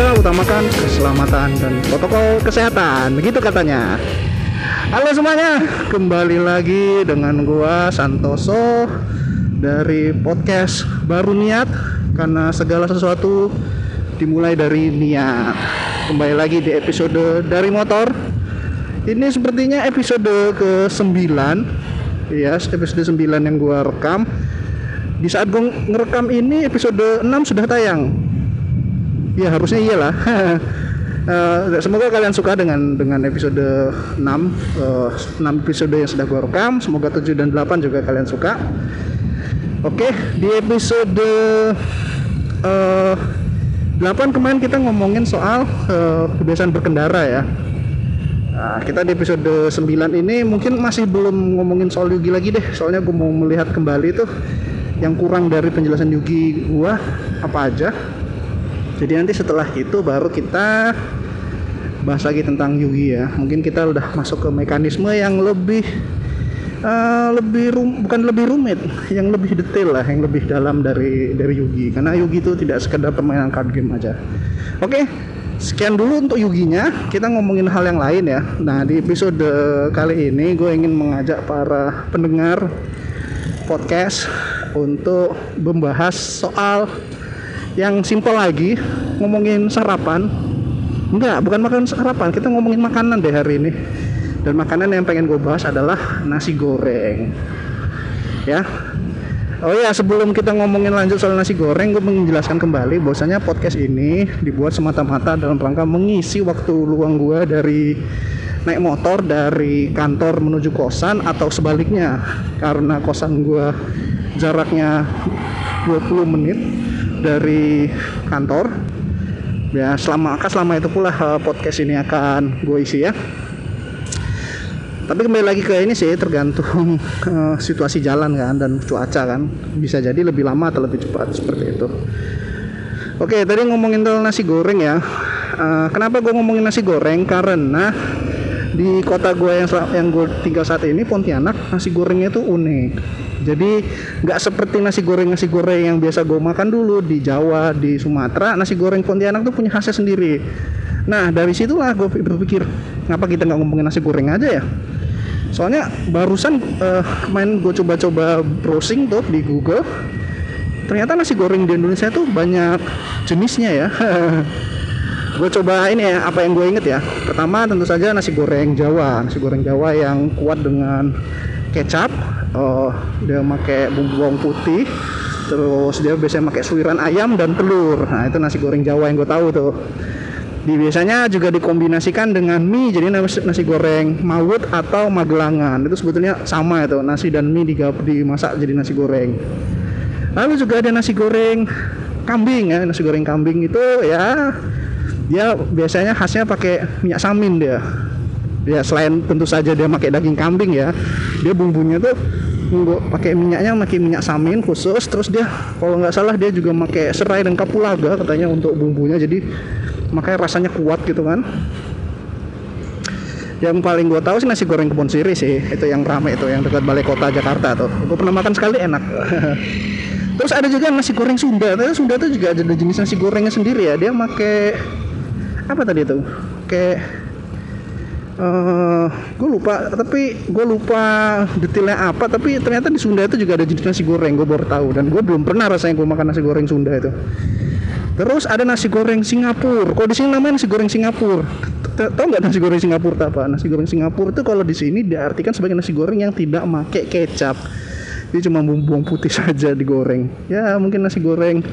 kita utamakan keselamatan dan protokol kesehatan. Begitu katanya. Halo semuanya, kembali lagi dengan gua Santoso dari podcast Baru Niat karena segala sesuatu dimulai dari niat. Kembali lagi di episode dari motor. Ini sepertinya episode ke-9. Ya, episode 9 yang gua rekam. Di saat gua ngerekam ini episode 6 sudah tayang. Ya, harusnya iyalah. Uh, semoga kalian suka dengan dengan episode 6 uh, 6 episode yang sudah gue rekam. Semoga 7 dan 8 juga kalian suka. Oke okay, di episode uh, 8 kemarin kita ngomongin soal uh, kebiasaan berkendara ya. Nah, kita di episode 9 ini mungkin masih belum ngomongin soal Yugi lagi deh. Soalnya gue mau melihat kembali tuh yang kurang dari penjelasan Yugi gua apa aja jadi nanti setelah itu baru kita bahas lagi tentang Yugi ya. Mungkin kita udah masuk ke mekanisme yang lebih uh, lebih rum, bukan lebih rumit yang lebih detail lah yang lebih dalam dari dari Yugi. Karena Yugi itu tidak sekedar permainan card game aja. Oke sekian dulu untuk Yuginya. Kita ngomongin hal yang lain ya. Nah di episode kali ini gue ingin mengajak para pendengar podcast untuk membahas soal yang simpel lagi ngomongin sarapan. Enggak bukan makan sarapan kita ngomongin makanan deh hari ini. Dan makanan yang pengen gue bahas adalah nasi goreng. Ya. Oh ya sebelum kita ngomongin lanjut soal nasi goreng gue menjelaskan kembali bahwasanya podcast ini dibuat semata-mata dalam rangka mengisi waktu luang gue dari naik motor dari kantor menuju kosan atau sebaliknya. Karena kosan gue jaraknya 20 menit dari kantor. Ya selama selama itu pula uh, podcast ini akan gue isi ya. Tapi kembali lagi ke ini sih tergantung uh, situasi jalan kan dan cuaca kan. Bisa jadi lebih lama atau lebih cepat seperti itu. Oke tadi ngomongin tentang nasi goreng ya. Uh, kenapa gue ngomongin nasi goreng? Karena di kota gue yang yang gue tinggal saat ini Pontianak nasi gorengnya itu unik jadi nggak seperti nasi goreng nasi goreng yang biasa gue makan dulu di Jawa di Sumatera nasi goreng Pontianak tuh punya khasnya sendiri. Nah dari situlah gue berpikir ngapa kita nggak ngomongin nasi goreng aja ya? Soalnya barusan uh, main gue coba-coba browsing tuh di Google ternyata nasi goreng di Indonesia tuh banyak jenisnya ya. Gue coba ini ya apa yang gue inget ya. Pertama tentu saja nasi goreng Jawa. Nasi goreng Jawa yang kuat dengan kecap oh dia pakai bumbu bawang putih terus dia biasanya pakai suiran ayam dan telur. Nah itu nasi goreng Jawa yang gue tahu tuh. Di biasanya juga dikombinasikan dengan mie jadi nasi, nasi goreng mawut atau magelangan. Itu sebetulnya sama itu nasi dan mie digab, dimasak jadi nasi goreng. Lalu juga ada nasi goreng kambing ya. Nasi goreng kambing itu ya dia biasanya khasnya pakai minyak samin dia ya selain tentu saja dia pakai daging kambing ya dia bumbunya tuh pakai minyaknya pakai minyak samin khusus terus dia kalau nggak salah dia juga pakai serai dan kapulaga katanya untuk bumbunya jadi makanya rasanya kuat gitu kan. Yang paling gue tahu sih nasi goreng kebun siri sih itu yang ramai itu yang dekat balai kota Jakarta tuh. Gue pernah makan sekali enak. Terus ada juga nasi goreng Sunda tapi Sunda tuh juga ada jenis nasi gorengnya sendiri ya dia pakai apa tadi itu kayak uh, gue lupa tapi gue lupa detailnya apa tapi ternyata di Sunda itu juga ada jenis nasi goreng gue baru tahu dan gue belum pernah rasanya gue makan nasi goreng Sunda itu Terus ada nasi goreng Singapura. Kok di sini namanya nasi goreng Singapura? Tahu nggak nasi goreng Singapura itu apa? Nasi goreng Singapura itu kalau di sini diartikan sebagai nasi goreng yang tidak make kecap. Dia cuma bumbu putih saja digoreng. Ya mungkin nasi goreng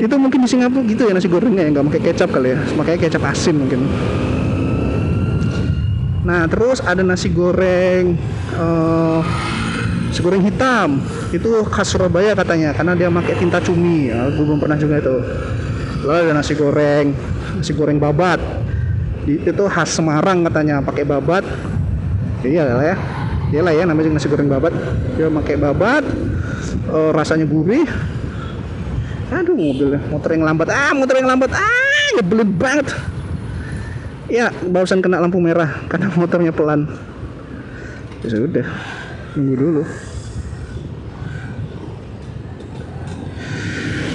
itu mungkin di Singapura gitu ya nasi gorengnya nggak pakai kecap kali ya, makanya kecap asin mungkin. Nah terus ada nasi goreng uh, nasi goreng hitam. Itu khas Surabaya katanya karena dia pakai tinta cumi. Ya, gue belum pernah juga itu. Lalu ada nasi goreng nasi goreng babat. Itu khas Semarang katanya pakai babat. Iya lah ya. Iya lah ya namanya nasi goreng babat. Dia pakai babat uh, rasanya gurih. Aduh mobilnya motor yang lambat. Ah motor yang lambat. Ah nyebelin banget ya barusan kena lampu merah karena motornya pelan. Ya sudah tunggu dulu.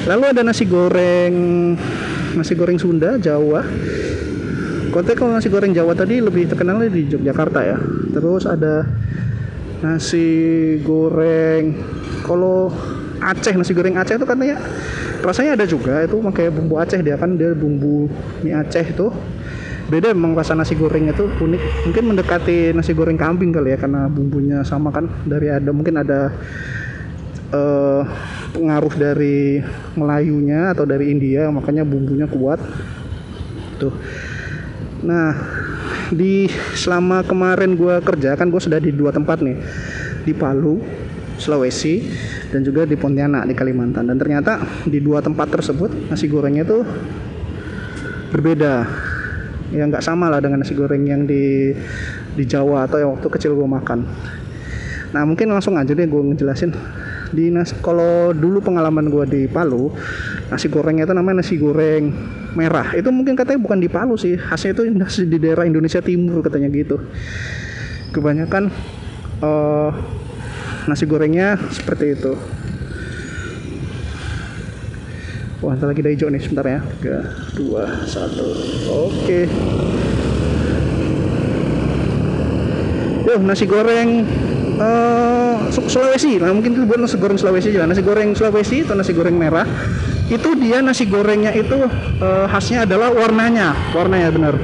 Lalu ada nasi goreng nasi goreng Sunda Jawa. Konteks kalau nasi goreng Jawa tadi lebih terkenal di Yogyakarta ya. Terus ada nasi goreng kalau Aceh nasi goreng Aceh itu katanya rasanya ada juga. Itu pakai bumbu Aceh dia kan dia bumbu mie Aceh itu beda memang rasa nasi gorengnya tuh unik. Mungkin mendekati nasi goreng kambing kali ya karena bumbunya sama kan. Dari ada mungkin ada uh, pengaruh dari Melayunya atau dari India makanya bumbunya kuat. Tuh. Nah di selama kemarin gue kerja kan gue sudah di dua tempat nih. Di Palu Sulawesi dan juga di Pontianak di Kalimantan. Dan ternyata di dua tempat tersebut nasi gorengnya tuh berbeda ya nggak sama lah dengan nasi goreng yang di di Jawa atau yang waktu kecil gue makan. Nah mungkin langsung aja deh gue ngejelasin. Di nasi kalau dulu pengalaman gue di Palu nasi gorengnya itu namanya nasi goreng merah. Itu mungkin katanya bukan di Palu sih khasnya itu di daerah Indonesia Timur katanya gitu. Kebanyakan uh, nasi gorengnya seperti itu Wah, ntar lagi hijau nih, sebentar ya. 3, 2, 1. Oke. Yo, nasi goreng uh, Sulawesi. Nah, mungkin itu buat nasi goreng Sulawesi juga. Nasi goreng Sulawesi atau nasi goreng merah. Itu dia nasi gorengnya itu uh, khasnya adalah warnanya. Warnanya bener.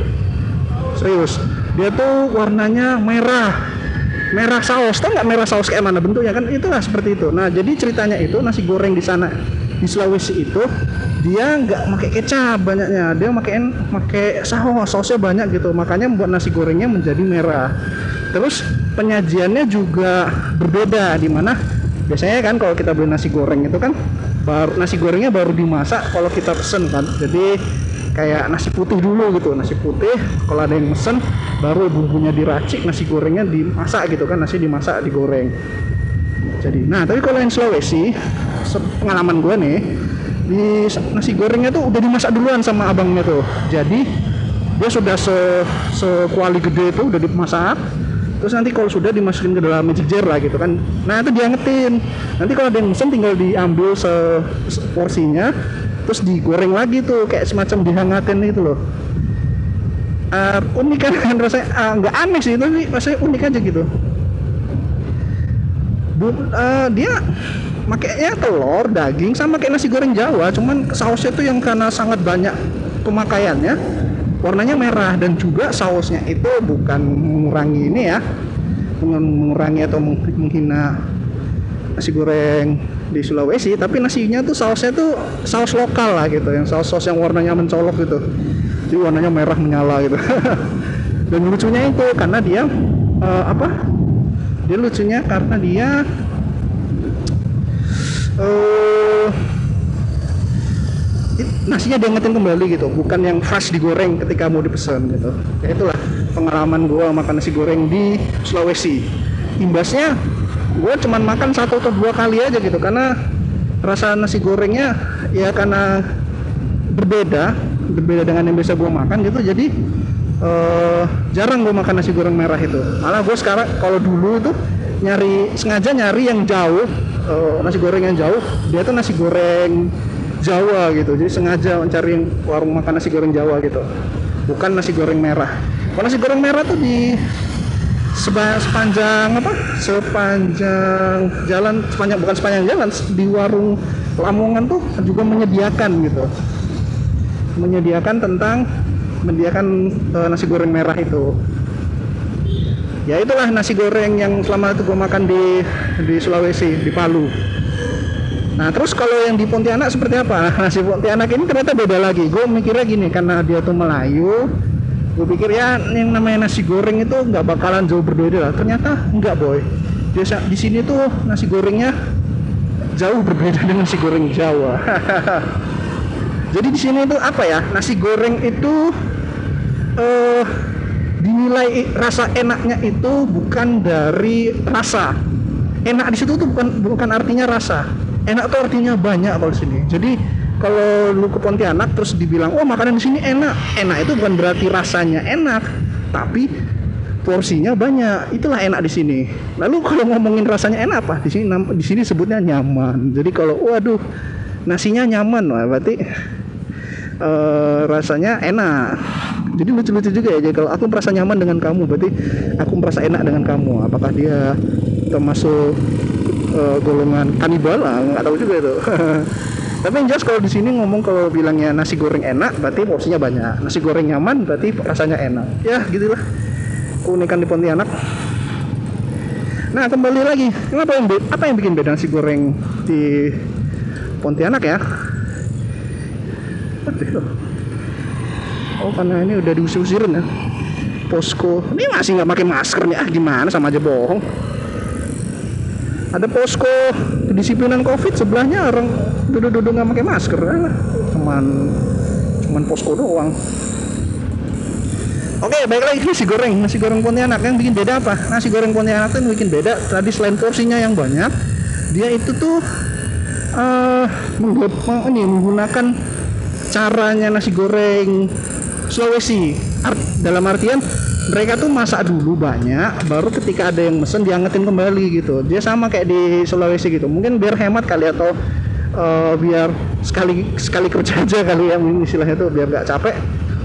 Serius. Dia tuh warnanya merah. Merah saus. Tahu nggak merah saus kayak mana bentuknya kan? Itulah seperti itu. Nah, jadi ceritanya itu nasi goreng di sana di Sulawesi itu dia nggak pakai kecap banyaknya. Dia makein pakai saus sausnya banyak gitu. Makanya membuat nasi gorengnya menjadi merah. Terus penyajiannya juga berbeda. Di mana biasanya kan kalau kita beli nasi goreng itu kan baru nasi gorengnya baru dimasak kalau kita pesen kan. Jadi kayak nasi putih dulu gitu. Nasi putih kalau ada yang pesen baru bumbunya diracik nasi gorengnya dimasak gitu kan. Nasi dimasak digoreng. Jadi nah tapi kalau yang Sulawesi pengalaman gue nih di nasi gorengnya tuh udah dimasak duluan sama abangnya tuh. Jadi dia sudah se sekuali gede itu udah dimasak. Terus nanti kalau sudah dimasukin ke dalam magic jar lah gitu kan. Nah itu diangetin. Nanti kalau ada yang mesen tinggal diambil se, se porsinya terus digoreng lagi tuh kayak semacam dihangatin itu loh. Uh, unik kan, kan rasanya uh, nggak aneh sih tapi rasanya unik aja gitu. Bu, uh, dia makanya telur, daging sama kayak nasi goreng Jawa, cuman sausnya tuh yang karena sangat banyak pemakaiannya warnanya merah. Dan juga sausnya itu bukan mengurangi ini ya mengurangi atau menghina nasi goreng di Sulawesi. Tapi nasinya tuh sausnya tuh saus lokal lah gitu yang saus-saus yang warnanya mencolok gitu. Jadi warnanya merah menyala gitu. Dan lucunya itu karena dia uh, apa? Dia lucunya karena dia uh, nasinya diangetin kembali gitu bukan yang fresh digoreng ketika mau dipesan gitu. Ya itulah pengalaman gue makan nasi goreng di Sulawesi. Imbasnya gue cuman makan satu atau dua kali aja gitu karena rasa nasi gorengnya ya karena berbeda berbeda dengan yang biasa gue makan gitu jadi uh, jarang gue makan nasi goreng merah itu. Malah gue sekarang kalau dulu itu nyari sengaja nyari yang jauh uh, nasi goreng yang jauh dia tuh nasi goreng Jawa gitu. Jadi sengaja mencari warung makan nasi goreng Jawa gitu. Bukan nasi goreng merah. Kalau nasi goreng merah tuh di sepanjang apa? Sepanjang jalan sepanjang bukan sepanjang jalan di warung Lamongan tuh juga menyediakan gitu. Menyediakan tentang menyediakan uh, nasi goreng merah itu ya itulah nasi goreng yang selama itu gue makan di di Sulawesi di Palu. Nah terus kalau yang di Pontianak seperti apa? Nasi Pontianak ini ternyata beda lagi. Gue mikirnya gini karena dia tuh Melayu gue pikir ya yang namanya nasi goreng itu nggak bakalan jauh berbeda lah. Ternyata nggak boy. Biasa di sini tuh nasi gorengnya jauh berbeda dengan nasi goreng Jawa. Jadi di sini tuh apa ya? Nasi goreng itu uh, dinilai rasa enaknya itu bukan dari rasa. Enak di situ tuh bukan bukan artinya rasa. Enak tuh artinya banyak kalau di sini. Jadi kalau lu ke Pontianak terus dibilang oh makanan di sini enak. Enak itu bukan berarti rasanya enak tapi porsinya banyak. Itulah enak di sini. Lalu kalau ngomongin rasanya enak apa? Di sini di sini sebutnya nyaman. Jadi kalau waduh nasinya nyaman berarti uh, rasanya enak jadi lucu-lucu juga ya jadi kalau aku merasa nyaman dengan kamu berarti aku merasa enak dengan kamu. Apakah dia termasuk uh, golongan kanibal? Nggak tahu juga itu. Tapi yang jelas kalau di sini ngomong kalau bilangnya nasi goreng enak berarti porsinya banyak. Nasi goreng nyaman berarti rasanya enak. Ya gitulah. Keunikan di Pontianak. Nah kembali lagi. Kenapa yang apa yang bikin beda nasi goreng di Pontianak ya oh karena ini udah diusir-usirin ya. Posko. Ini masih nggak pakai masker nih. Ah gimana? Sama aja bohong. Ada posko kedisiplinan covid sebelahnya. Orang duduk-duduk nggak pakai masker. Ah, cuman cuman posko doang. Oke, baik lagi. Nasi goreng, nasi goreng Pontianak yang bikin beda apa? Nasi goreng Pontianak itu yang bikin beda. Tadi selain porsinya yang banyak, dia itu tuh uh, menggunakan caranya nasi goreng Sulawesi. Art, dalam artian mereka tuh masak dulu banyak baru ketika ada yang mesen diangetin kembali gitu. Dia sama kayak di Sulawesi gitu. Mungkin biar hemat kali atau uh, biar sekali sekali kerja aja kali ya istilahnya tuh biar gak capek.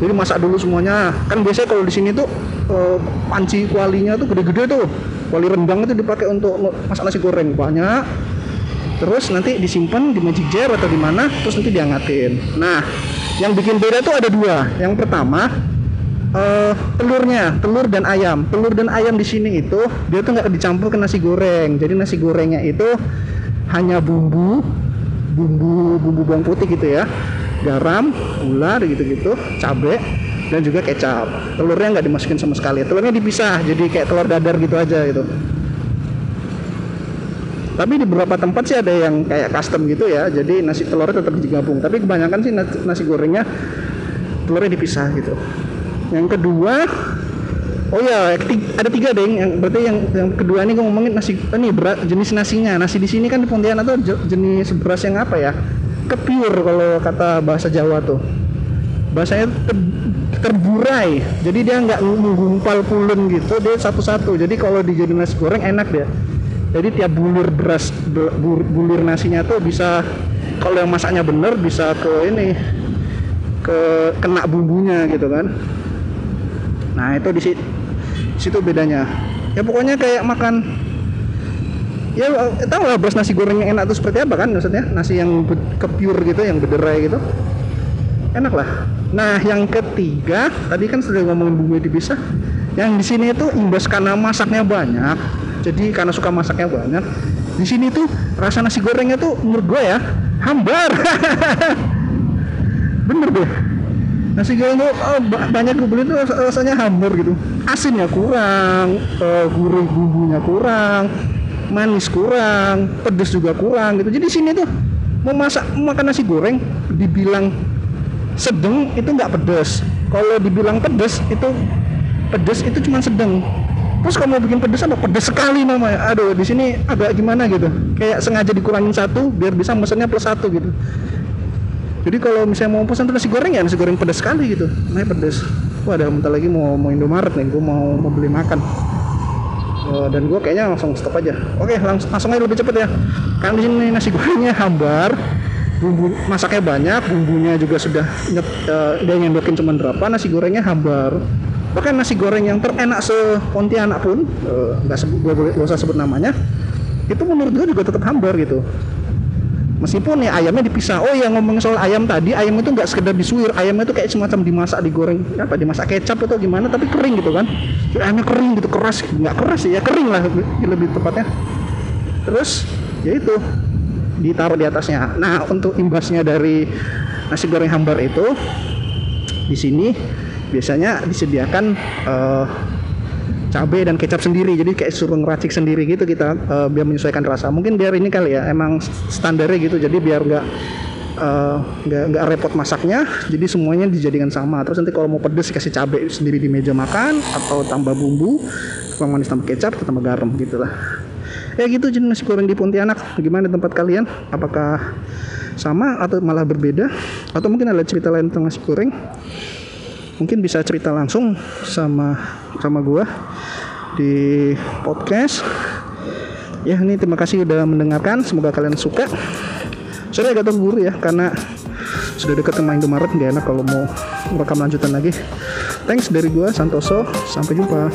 Jadi masak dulu semuanya. Kan biasanya kalau di sini tuh uh, panci kualinya tuh gede-gede tuh. Kuali rendang itu dipakai untuk masak nasi goreng banyak. Terus nanti disimpan di magic jar atau di mana terus nanti diangetin. Nah yang bikin beda tuh ada dua. Yang pertama uh, telurnya, telur dan ayam. Telur dan ayam di sini itu dia tuh nggak dicampur ke nasi goreng. Jadi nasi gorengnya itu hanya bumbu, bumbu bumbu bawang putih gitu ya, garam, gula, gitu-gitu, cabai dan juga kecap. Telurnya nggak dimasukin sama sekali. Telurnya dipisah, jadi kayak telur dadar gitu aja gitu tapi di beberapa tempat sih ada yang kayak custom gitu ya. Jadi nasi telurnya tetap digabung. Tapi kebanyakan sih nasi gorengnya telurnya dipisah gitu. Yang kedua oh ya ada tiga deh yang berarti yang yang kedua ini gue ngomongin nasi ini berat jenis nasinya. Nasi di sini kan di Pontianak tuh jenis beras yang apa ya? Kepiur kalau kata bahasa Jawa tuh. Bahasanya ter, terburai. Jadi dia nggak menggumpal pulen gitu dia satu-satu. Jadi kalau dijadiin nasi goreng enak dia jadi tiap bulir beras bulir nasinya tuh bisa kalau yang masaknya bener bisa ke ini ke kena bumbunya gitu kan. Nah itu di situ bedanya. Ya pokoknya kayak makan ya tahu lah beras nasi goreng yang enak tuh seperti apa kan maksudnya? Nasi yang kepiur gitu yang berderai gitu. Enak lah. Nah yang ketiga tadi kan sudah ngomongin bumbu dipisah. Yang di sini itu imbas karena masaknya banyak jadi karena suka masaknya banyak di sini tuh rasa nasi gorengnya tuh menurut gue ya hambar. Bener deh. Nasi goreng tuh oh, banyak gue beli tuh rasanya hambar gitu. Asinnya kurang uh, gurih bumbunya kurang manis kurang pedes juga kurang gitu. Jadi sini tuh mau masak makan nasi goreng dibilang sedang itu nggak pedes. Kalau dibilang pedes itu pedes itu cuma sedang terus kamu bikin pedes apa? Pedes sekali namanya aduh di sini agak gimana gitu? Kayak sengaja dikurangin satu biar bisa mesennya plus satu gitu. Jadi kalau misalnya mau pesan nasi goreng ya nasi goreng pedas sekali gitu. Nah pedas wah ada bentar lagi mau mau Indomaret nih gue mau mau beli makan. Uh, dan gue kayaknya langsung stop aja. Oke langsung langsung aja lebih cepet ya. Kan di sini nasi gorengnya hambar bumbu masaknya banyak bumbunya juga sudah inget uh, dia nyendokin cuma berapa nasi gorengnya hambar bahkan nasi goreng yang terenak se Pontianak pun eh, nggak uh, sebut gue usah sebut namanya itu menurut gue juga tetap hambar gitu. Meskipun ya ayamnya dipisah. Oh ya ngomong soal ayam tadi ayam itu nggak sekedar disuir. Ayamnya itu kayak semacam dimasak digoreng. Apa dimasak kecap atau gimana tapi kering gitu kan. Ayamnya kering gitu keras. Nggak keras ya kering lah lebih tepatnya. Terus ya itu ditaruh di atasnya. Nah untuk imbasnya dari nasi goreng hambar itu di sini biasanya disediakan uh, cabai dan kecap sendiri. Jadi kayak suruh ngeracik sendiri gitu kita uh, biar menyesuaikan rasa. Mungkin biar ini kali ya emang standarnya gitu. Jadi biar nggak eh, nggak uh, repot masaknya jadi semuanya dijadikan sama. Terus nanti kalau mau pedes kasih cabai sendiri di meja makan atau tambah bumbu kurang manis tambah kecap atau tambah garam gitulah. Ya gitu jenis goreng di Pontianak. Gimana tempat kalian? Apakah sama atau malah berbeda? Atau mungkin ada cerita lain tentang nasi goreng mungkin bisa cerita langsung sama sama gua di podcast. Ya ini terima kasih udah mendengarkan. Semoga kalian suka. Sorry agak terburu ya karena sudah dekat sama Indomaret gak enak kalau mau rekam lanjutan lagi. Thanks dari gua Santoso. Sampai jumpa